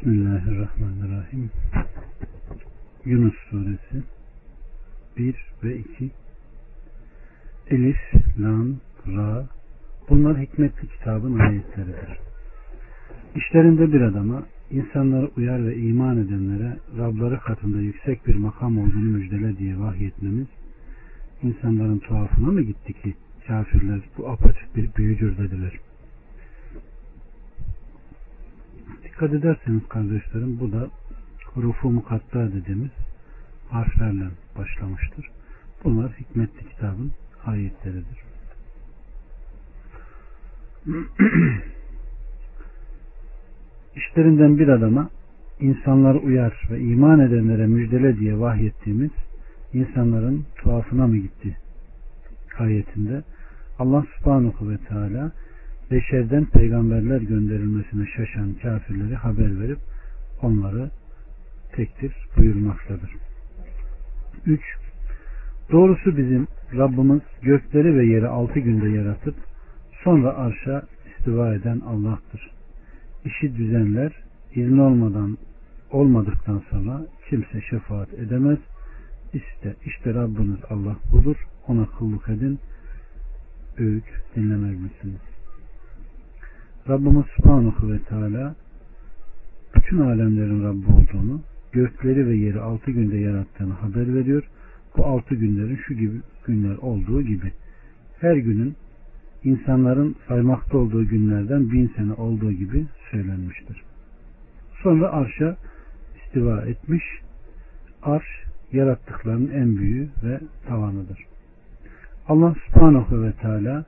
Bismillahirrahmanirrahim. Yunus suresi 1 ve 2 Elif, Lam, Ra bunlar hikmetli kitabın ayetleridir. İşlerinde bir adama insanları uyar ve iman edenlere Rabları katında yüksek bir makam olduğunu müjdele diye vahyetmemiz insanların tuhafına mı gitti ki kafirler bu apaçık bir büyüdür dediler. Dikkat ederseniz kardeşlerim bu da hurufu mukatta dediğimiz harflerle başlamıştır. Bunlar hikmetli kitabın ayetleridir. İşlerinden bir adama insanları uyar ve iman edenlere müjdele diye vahyettiğimiz insanların tuhafına mı gitti ayetinde Allah subhanahu ve teala beşerden peygamberler gönderilmesine şaşan kafirleri haber verip onları tektir buyurmaktadır. 3. Doğrusu bizim Rabbimiz gökleri ve yeri altı günde yaratıp sonra arşa istiva eden Allah'tır. İşi düzenler, izni olmadan olmadıktan sonra kimse şefaat edemez. İşte, işte Rabbiniz Allah budur. Ona kulluk edin. Öğüt dinlemez misiniz? Rabbimiz Subhanahu ve Teala bütün alemlerin Rabbi olduğunu, gökleri ve yeri altı günde yarattığını haber veriyor. Bu altı günlerin şu gibi günler olduğu gibi her günün insanların saymakta olduğu günlerden bin sene olduğu gibi söylenmiştir. Sonra arşa istiva etmiş. Arş yarattıklarının en büyüğü ve tavanıdır. Allah subhanahu ve teala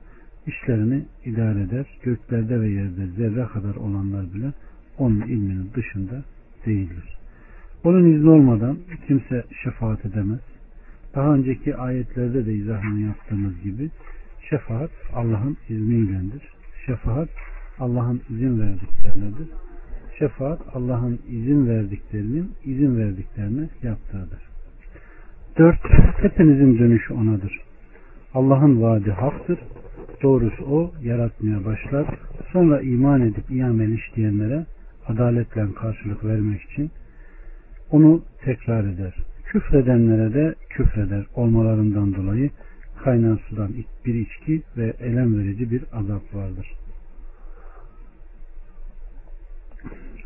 işlerini idare eder. Göklerde ve yerde zerre kadar olanlar bile onun ilminin dışında değildir. Onun izni olmadan kimse şefaat edemez. Daha önceki ayetlerde de izahını yaptığımız gibi şefaat Allah'ın izniyledir. Şefaat Allah'ın izin verdiklerinedir. Şefaat Allah'ın izin verdiklerinin izin verdiklerine yaptığıdır. Dört, hepinizin dönüşü onadır. Allah'ın vaadi haktır. Doğrusu o yaratmaya başlar. Sonra iman edip iyi amel işleyenlere adaletle karşılık vermek için onu tekrar eder. Küfredenlere de küfreder olmalarından dolayı kaynar sudan bir içki ve elem verici bir azap vardır.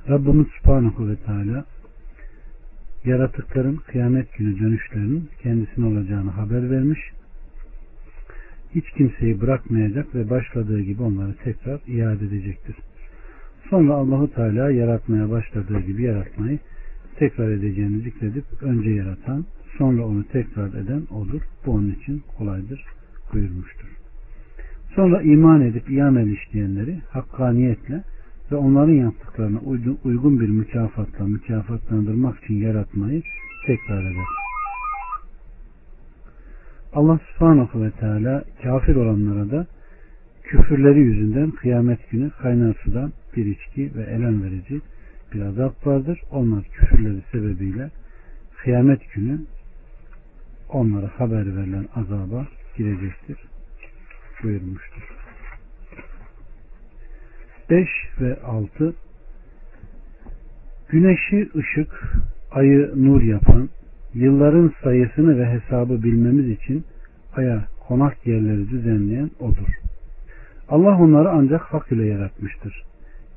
Rabbimiz Subhanahu ve Teala yaratıkların kıyamet günü dönüşlerinin kendisine olacağını haber vermiş. Hiç kimseyi bırakmayacak ve başladığı gibi onları tekrar iade edecektir. Sonra Allahu Teala yaratmaya başladığı gibi yaratmayı tekrar edeceğini zikredip önce yaratan, sonra onu tekrar eden odur. Bu onun için kolaydır buyurmuştur. Sonra iman edip iyi işleyenleri hakkaniyetle ve onların yaptıklarına uygun bir mükafatla mükafatlandırmak için yaratmayı tekrar eder. Allah subhanahu ve teala kafir olanlara da küfürleri yüzünden kıyamet günü kaynar sudan bir içki ve elem verici bir azap vardır. Onlar küfürleri sebebiyle kıyamet günü onlara haber verilen azaba girecektir buyurmuştur. 5 ve 6 Güneşi ışık, ayı nur yapan, yılların sayısını ve hesabı bilmemiz için aya konak yerleri düzenleyen odur. Allah onları ancak hak ile yaratmıştır.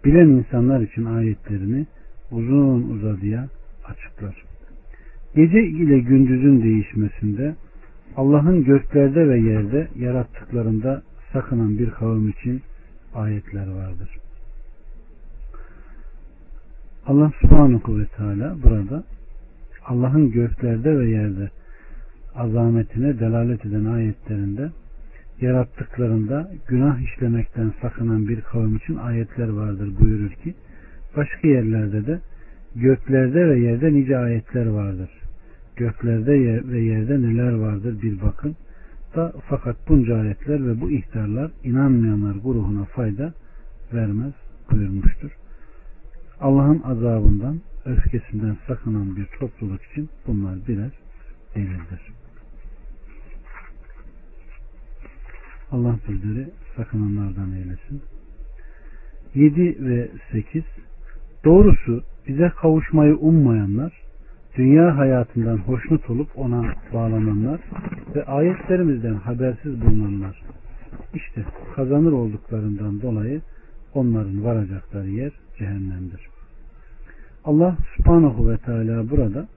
Bilen insanlar için ayetlerini uzun uzadıya açıklar. Gece ile gündüzün değişmesinde Allah'ın göklerde ve yerde yarattıklarında sakınan bir kavim için ayetler vardır. Allah subhanahu ve teala burada Allah'ın göklerde ve yerde azametine delalet eden ayetlerinde yarattıklarında günah işlemekten sakınan bir kavim için ayetler vardır buyurur ki başka yerlerde de göklerde ve yerde nice ayetler vardır. Göklerde ve yerde neler vardır bir bakın. Da, fakat bunca ayetler ve bu ihtarlar inanmayanlar gruhuna fayda vermez buyurmuştur. Allah'ın azabından, öfkesinden sakınan bir topluluk için bunlar birer delildir. Allah bizleri sakınanlardan eylesin. 7 ve 8 Doğrusu bize kavuşmayı ummayanlar, dünya hayatından hoşnut olup ona bağlananlar ve ayetlerimizden habersiz bulunanlar. İşte kazanır olduklarından dolayı onların varacakları yer cehennemdir. Allah subhanahu ve teala burada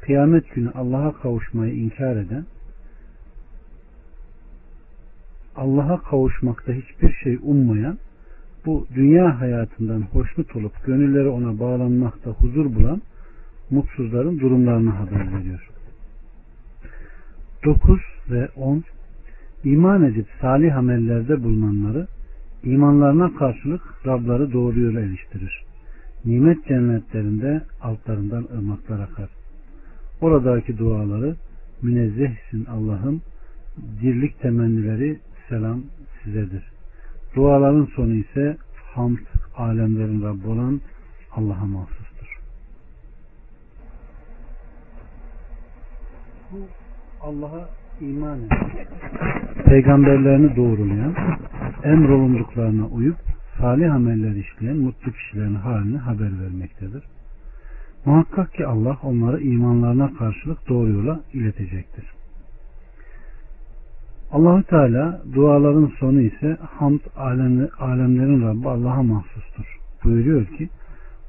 kıyamet günü Allah'a kavuşmayı inkar eden Allah'a kavuşmakta hiçbir şey ummayan bu dünya hayatından hoşnut olup gönülleri ona bağlanmakta huzur bulan mutsuzların durumlarını haber veriyor. 9 ve 10 İman edip salih amellerde bulunanları imanlarına karşılık Rabları doğru yola eriştirir. Nimet cennetlerinde altlarından ırmaklar akar. Oradaki duaları münezzehsin Allah'ım dirlik temennileri selam sizedir. Duaların sonu ise hamd alemlerin Rabbi olan Allah'a mahsustur. Bu Allah'a iman eden, peygamberlerini doğrulayan, emrolunduklarına uyup salih ameller işleyen mutlu kişilerin halini haber vermektedir. Muhakkak ki Allah onları imanlarına karşılık doğru yola iletecektir. Allahu Teala duaların sonu ise hamd alemlerin Rabbi Allah'a mahsustur. Buyuruyor ki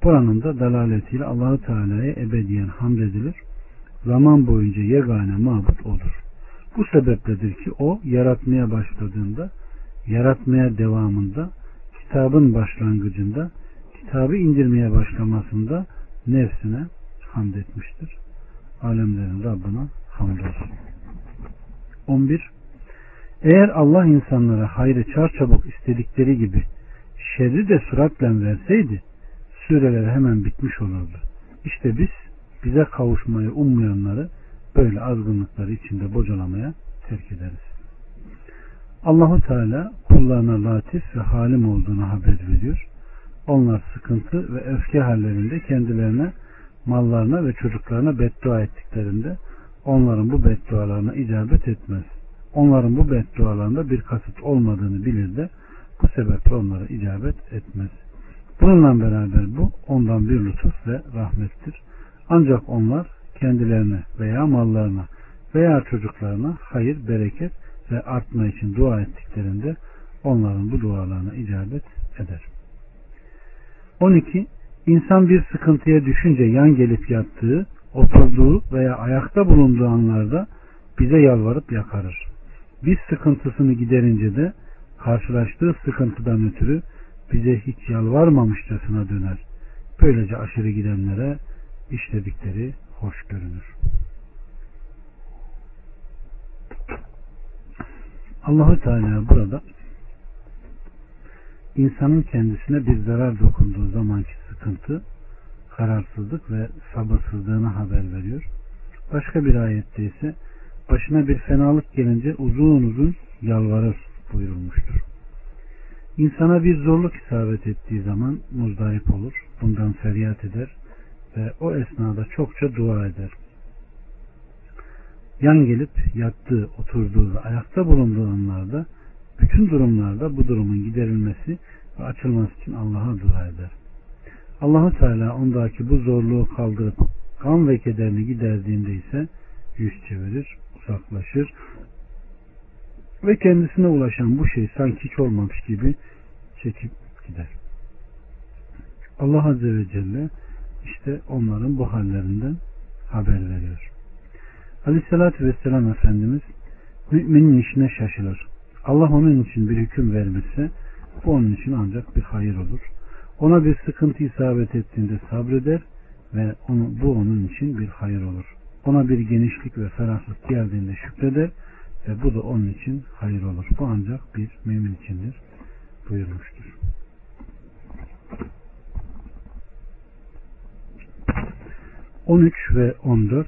buranın da dalaletiyle Allahu Teala'ya ebediyen hamd edilir. Zaman boyunca yegane mabut odur. Bu sebepledir ki o yaratmaya başladığında, yaratmaya devamında, kitabın başlangıcında, kitabı indirmeye başlamasında nefsine hamd etmiştir. Alemlerin Rabbına hamdolsun. 11. Eğer Allah insanlara hayrı çarçabuk istedikleri gibi şerri de süratle verseydi süreler hemen bitmiş olurdu. İşte biz bize kavuşmayı ummayanları böyle azgınlıkları içinde bocalamaya terk ederiz. Allahu Teala kullarına latif ve halim olduğunu haber veriyor. Onlar sıkıntı ve öfke hallerinde kendilerine, mallarına ve çocuklarına beddua ettiklerinde onların bu beddualarına icabet etmez. Onların bu beddualarında bir kasıt olmadığını bilir de bu sebeple onlara icabet etmez. Bununla beraber bu ondan bir lütuf ve rahmettir. Ancak onlar kendilerine veya mallarına veya çocuklarına hayır, bereket ve artma için dua ettiklerinde onların bu dualarına icabet eder. 12. İnsan bir sıkıntıya düşünce yan gelip yattığı, oturduğu veya ayakta bulunduğu anlarda bize yalvarıp yakarır. Biz sıkıntısını giderince de karşılaştığı sıkıntıdan ötürü bize hiç yalvarmamışçasına döner. Böylece aşırı gidenlere işledikleri hoş görünür. Allahu Teala burada insanın kendisine bir zarar dokunduğu zamanki sıkıntı, kararsızlık ve sabırsızlığına haber veriyor. Başka bir ayette ise başına bir fenalık gelince uzun uzun yalvarır buyurulmuştur. İnsana bir zorluk isabet ettiği zaman muzdarip olur, bundan feryat eder ve o esnada çokça dua eder. Yan gelip yattığı, oturduğu ve ayakta bulunduğu anlarda bütün durumlarda bu durumun giderilmesi ve açılması için Allah'a dua eder. Allahu Teala ondaki bu zorluğu kaldırıp kan ve kederini giderdiğinde ise yüz çevirir, uzaklaşır ve kendisine ulaşan bu şey sanki hiç olmamış gibi çekip gider. Allah Azze ve Celle işte onların bu hallerinden haber veriyor. Aleyhissalatü Vesselam Efendimiz müminin işine şaşılır. Allah onun için bir hüküm vermişse bu onun için ancak bir hayır olur. Ona bir sıkıntı isabet ettiğinde sabreder ve onu, bu onun için bir hayır olur. Ona bir genişlik ve ferahlık geldiğinde şükreder ve bu da onun için hayır olur. Bu ancak bir mümin içindir buyurmuştur. 13 ve 14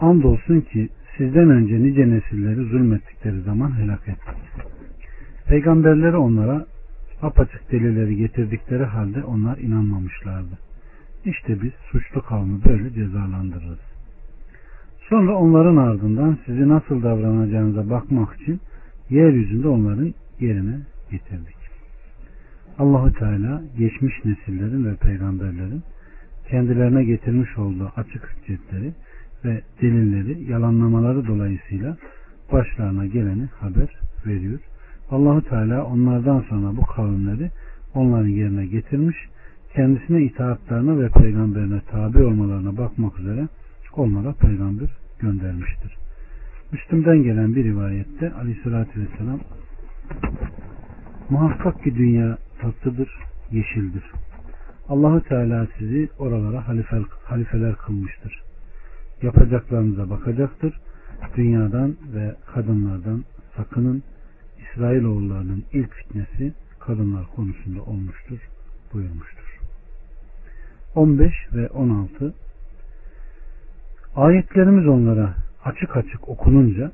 Andolsun ki sizden önce nice nesilleri zulmettikleri zaman helak ettik. Peygamberleri onlara apaçık delilleri getirdikleri halde onlar inanmamışlardı. İşte biz suçlu kavmi böyle cezalandırırız. Sonra onların ardından sizi nasıl davranacağınıza bakmak için yeryüzünde onların yerine getirdik. Allahu Teala geçmiş nesillerin ve peygamberlerin kendilerine getirmiş olduğu açık hüccetleri ve delilleri yalanlamaları dolayısıyla başlarına geleni haber veriyor. Allahu Teala onlardan sonra bu kavimleri onların yerine getirmiş, kendisine itaatlarına ve peygamberine tabi olmalarına bakmak üzere onlara peygamber göndermiştir. Müslüm'den gelen bir rivayette aleyhissalatü vesselam muhakkak ki dünya tatlıdır, yeşildir. Allahu Teala sizi oralara halife, halifeler kılmıştır. Yapacaklarınıza bakacaktır. Dünyadan ve kadınlardan sakının. İsrailoğullarının ilk fitnesi kadınlar konusunda olmuştur buyurmuştur. 15 ve 16 Ayetlerimiz onlara açık açık okununca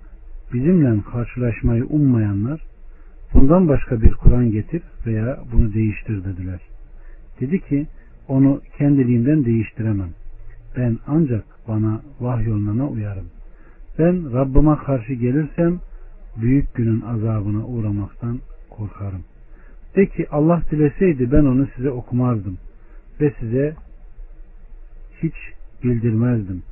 bizimle karşılaşmayı ummayanlar bundan başka bir Kur'an getir veya bunu değiştir dediler. Dedi ki onu kendiliğinden değiştiremem. Ben ancak bana vahyolunana uyarım. Ben Rabbime karşı gelirsem büyük günün azabına uğramaktan korkarım. De ki Allah dileseydi ben onu size okumazdım ve size hiç bildirmezdim.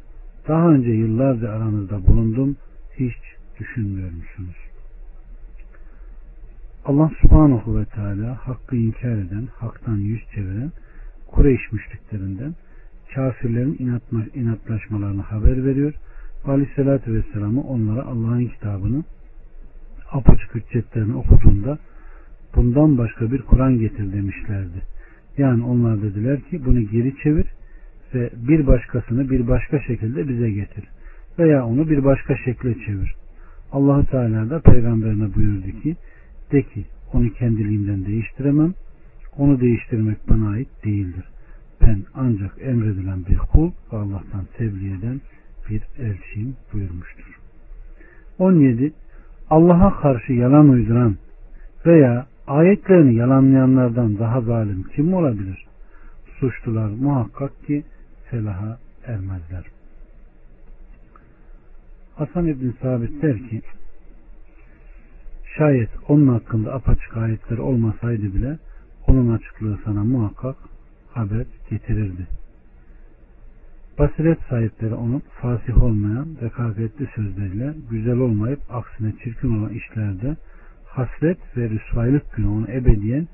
Daha önce yıllarca aranızda bulundum, hiç düşünmüyor musunuz? Allah subhanahu ve teala hakkı inkar eden, haktan yüz çeviren Kureyş müşriklerinden kafirlerin inatma, inatlaşmalarını haber veriyor. Aleyhisselatü Vesselam'ı onlara Allah'ın kitabını apaçık hüccetlerini okuduğunda bundan başka bir Kur'an getir demişlerdi. Yani onlar dediler ki bunu geri çevir ve bir başkasını bir başka şekilde bize getir. Veya onu bir başka şekle çevir. allah Teala da peygamberine buyurdu ki de ki onu kendiliğimden değiştiremem. Onu değiştirmek bana ait değildir. Ben ancak emredilen bir kul ve Allah'tan tebliğ eden bir elçiyim buyurmuştur. 17. Allah'a karşı yalan uyduran veya ayetlerini yalanlayanlardan daha zalim kim olabilir? Suçlular muhakkak ki felaha ermezler. Hasan İbn Sabit der ki şayet onun hakkında apaçık ayetler olmasaydı bile onun açıklığı sana muhakkak haber getirirdi. Basiret sahipleri onun fasih olmayan rekabetli sözleriyle güzel olmayıp aksine çirkin olan işlerde hasret ve rüsvaylık günü onu ebediyen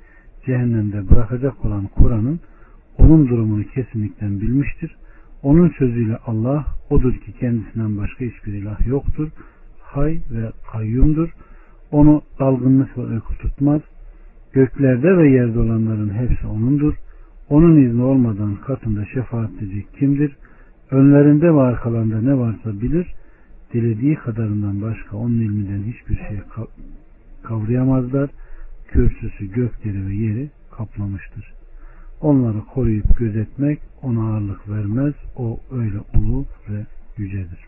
cehennemde bırakacak olan Kur'an'ın onun durumunu kesinlikle bilmiştir. Onun sözüyle Allah odur ki kendisinden başka hiçbir ilah yoktur. Hay ve kayyumdur. Onu dalgınlık ve uyku tutmaz. Göklerde ve yerde olanların hepsi O'nundur. Onun izni olmadan katında şefaat edecek kimdir? Önlerinde ve arkalarında ne varsa bilir. Dilediği kadarından başka onun ilminden hiçbir şey kavrayamazlar. Kürsüsü gökleri ve yeri kaplamıştır. Onları koruyup gözetmek ona ağırlık vermez. O öyle ulu ve yücedir.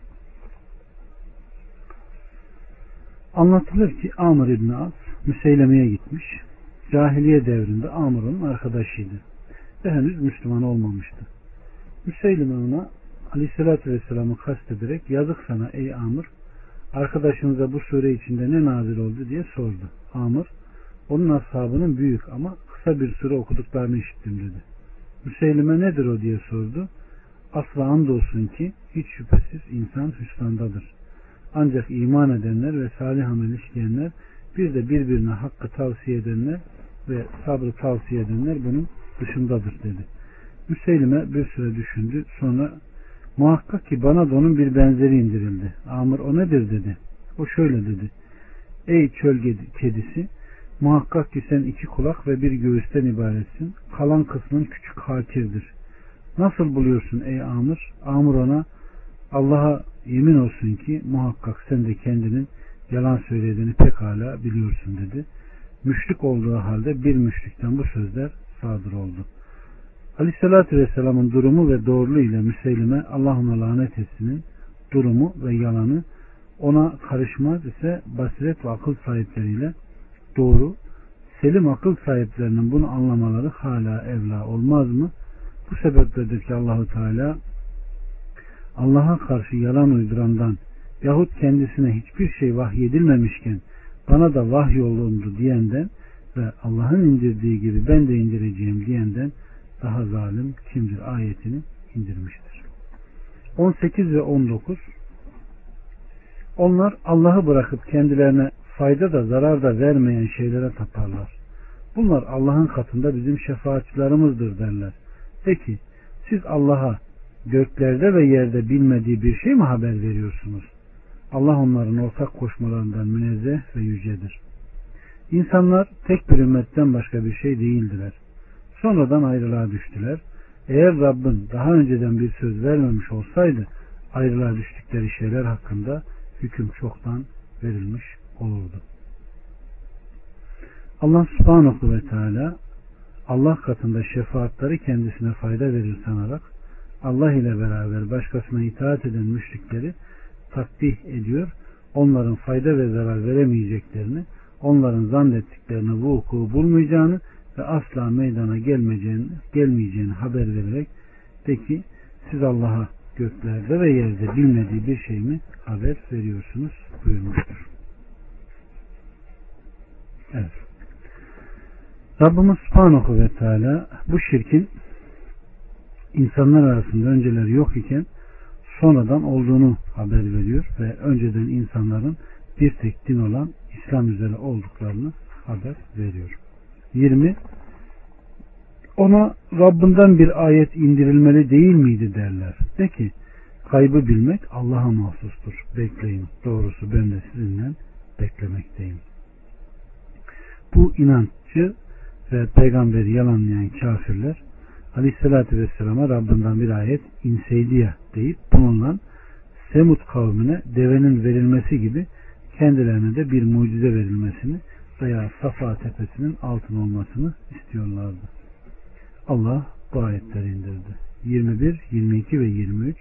Anlatılır ki Amr İbni As Müseyleme'ye gitmiş. Cahiliye devrinde Amr onun arkadaşıydı. Henüz Müslüman olmamıştı. Müseyleme ona Aleyhisselatü Vesselam'ı kastederek yazık sana ey Amr arkadaşınıza bu sure içinde ne nazil oldu diye sordu. Amr onun ashabının büyük ama kısa bir süre okuduklarını işittim dedi. Müseylime nedir o diye sordu. Asla andolsun ki hiç şüphesiz insan hüsrandadır. Ancak iman edenler ve salih amel işleyenler bir de birbirine hakkı tavsiye edenler ve sabrı tavsiye edenler bunun dışındadır dedi. Müseylime bir süre düşündü. Sonra muhakkak ki bana da onun bir benzeri indirildi. Amr o nedir dedi. O şöyle dedi. Ey çöl kedisi Muhakkak ki sen iki kulak ve bir göğüsten ibaretsin. Kalan kısmın küçük hakirdir. Nasıl buluyorsun ey Amr? Amr ona Allah'a yemin olsun ki muhakkak sen de kendinin yalan söylediğini pekala biliyorsun dedi. Müşrik olduğu halde bir müşrikten bu sözler sadır oldu. Aleyhissalatü Vesselam'ın durumu ve doğruluğu ile Müseylime Allah ona lanet etsinin durumu ve yalanı ona karışmaz ise basiret ve akıl sahipleriyle doğru, selim akıl sahiplerinin bunu anlamaları hala evla olmaz mı? Bu sebepledir ki Allahu Teala Allah'a karşı yalan uydurandan yahut kendisine hiçbir şey vahyedilmemişken bana da vahyolundu diyenden ve Allah'ın indirdiği gibi ben de indireceğim diyenden daha zalim kimdir ayetini indirmiştir. 18 ve 19 Onlar Allah'ı bırakıp kendilerine fayda da zarar da vermeyen şeylere taparlar. Bunlar Allah'ın katında bizim şefaatçilerimizdir derler. Peki siz Allah'a göklerde ve yerde bilmediği bir şey mi haber veriyorsunuz? Allah onların ortak koşmalarından münezzeh ve yücedir. İnsanlar tek bir ümmetten başka bir şey değildiler. Sonradan ayrılığa düştüler. Eğer Rabbin daha önceden bir söz vermemiş olsaydı ayrılığa düştükleri şeyler hakkında hüküm çoktan verilmiş olurdu. Allah subhanahu ve teala Allah katında şefaatleri kendisine fayda verir sanarak Allah ile beraber başkasına itaat eden müşrikleri takdih ediyor. Onların fayda ve zarar veremeyeceklerini, onların zannettiklerini vuku bulmayacağını ve asla meydana gelmeyeceğini, gelmeyeceğini haber vererek de ki siz Allah'a göklerde ve yerde bilmediği bir şey mi haber veriyorsunuz buyurmuştur. Evet. Rabbimiz Subhanahu ve Teala bu şirkin insanlar arasında önceleri yok iken sonradan olduğunu haber veriyor ve önceden insanların bir tek din olan İslam üzere olduklarını haber veriyor. 20 Ona Rabbinden bir ayet indirilmeli değil miydi derler. De ki kaybı bilmek Allah'a mahsustur. Bekleyin. Doğrusu ben de sizinle beklemekteyim. Bu inanççı ve peygamberi yalanlayan kafirler Aleyhisselatü Vesselam'a Rabbinden bir ayet inseydi ya deyip bununla Semut kavmine devenin verilmesi gibi kendilerine de bir mucize verilmesini veya Safa tepesinin altın olmasını istiyorlardı. Allah bu ayetleri indirdi. 21, 22 ve 23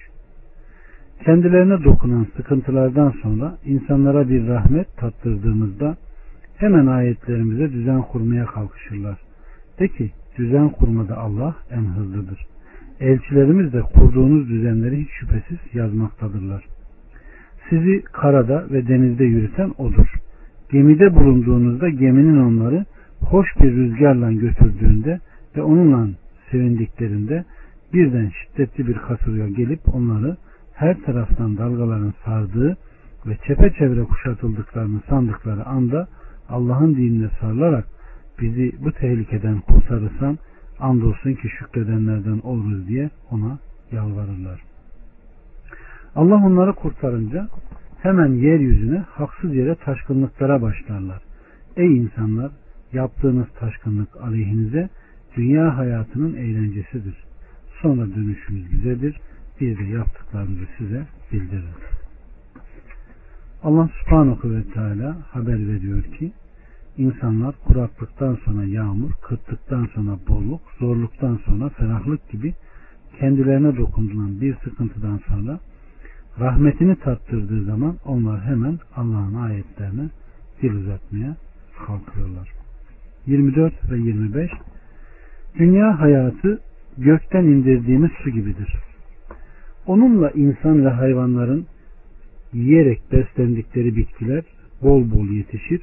Kendilerine dokunan sıkıntılardan sonra insanlara bir rahmet tattırdığımızda hemen ayetlerimize düzen kurmaya kalkışırlar. De ki düzen kurmada Allah en hızlıdır. Elçilerimiz de kurduğunuz düzenleri hiç şüphesiz yazmaktadırlar. Sizi karada ve denizde yürüten O'dur. Gemide bulunduğunuzda geminin onları hoş bir rüzgarla götürdüğünde ve onunla sevindiklerinde birden şiddetli bir kasırga gelip onları her taraftan dalgaların sardığı ve çepeçevre kuşatıldıklarını sandıkları anda Allah'ın dinine sarılarak bizi bu tehlikeden kurtarırsan andolsun ki şükredenlerden oluruz diye ona yalvarırlar. Allah onları kurtarınca hemen yeryüzüne haksız yere taşkınlıklara başlarlar. Ey insanlar yaptığınız taşkınlık aleyhinize dünya hayatının eğlencesidir. Sonra dönüşümüz bizedir. Biz de yaptıklarımızı size bildiririz. Allah subhanahu ve teala haber veriyor ki insanlar kuraklıktan sonra yağmur, kıtlıktan sonra bolluk, zorluktan sonra ferahlık gibi kendilerine dokundulan bir sıkıntıdan sonra rahmetini tattırdığı zaman onlar hemen Allah'ın ayetlerine dil uzatmaya kalkıyorlar. 24 ve 25 Dünya hayatı gökten indirdiğimiz su gibidir. Onunla insan ve hayvanların yiyerek beslendikleri bitkiler bol bol yetişir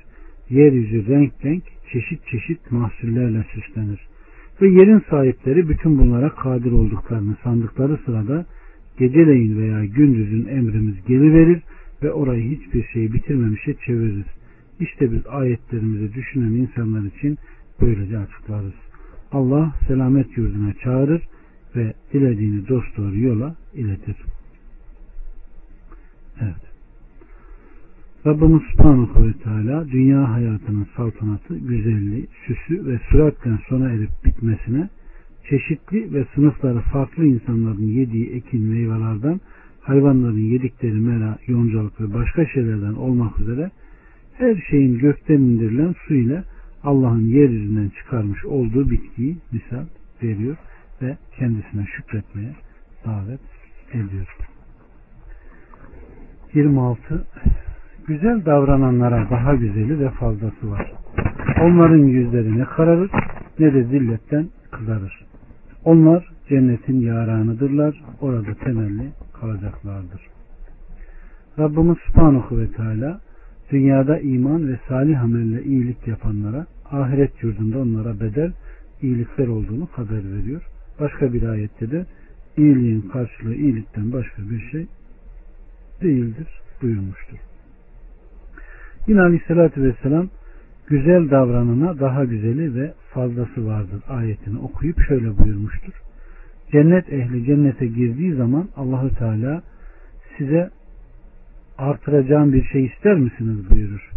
yeryüzü renk renk çeşit çeşit mahsullerle süslenir. Ve yerin sahipleri bütün bunlara kadir olduklarını sandıkları sırada geceleyin veya gündüzün emrimiz geliverir ve orayı hiçbir şey bitirmemişe çeviririz. İşte biz ayetlerimizi düşünen insanlar için böylece açıklarız. Allah selamet yurduna çağırır ve dilediğini dost doğru yola iletir. Evet. Rabbimiz Subhanahu ve Teala dünya hayatının saltanatı, güzelliği, süsü ve süratle sona erip bitmesine çeşitli ve sınıfları farklı insanların yediği ekin meyvelerden hayvanların yedikleri mera, yoncalık ve başka şeylerden olmak üzere her şeyin gökten indirilen su ile Allah'ın yeryüzünden çıkarmış olduğu bitkiyi misal veriyor ve kendisine şükretmeye davet ediyor. 26 Güzel davrananlara daha güzeli ve fazlası var. Onların yüzleri ne kararır ne de zilletten kızarır. Onlar cennetin yaranıdırlar. Orada temelli kalacaklardır. Rabbimiz Subhanahu ve Teala dünyada iman ve salih amelle iyilik yapanlara ahiret yurdunda onlara bedel iyilikler olduğunu haber veriyor. Başka bir ayette de iyiliğin karşılığı iyilikten başka bir şey değildir buyurmuştur. Yine Aleyhisselatü Vesselam güzel davranına daha güzeli ve fazlası vardır ayetini okuyup şöyle buyurmuştur. Cennet ehli cennete girdiği zaman Allahü Teala size artıracağım bir şey ister misiniz buyurur.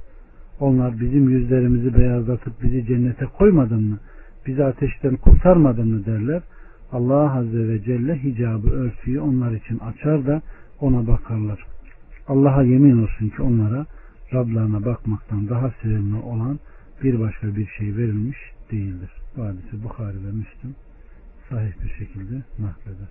Onlar bizim yüzlerimizi beyazlatıp bizi cennete koymadın mı? Bizi ateşten kurtarmadın mı derler. Allah Azze ve Celle hicabı örtüyü onlar için açar da ona bakarlar. Allah'a yemin olsun ki onlara Rablarına bakmaktan daha sevimli olan bir başka bir şey verilmiş değildir. Bu hadisi Bukhari ve Müslüm sahih bir şekilde nakleder.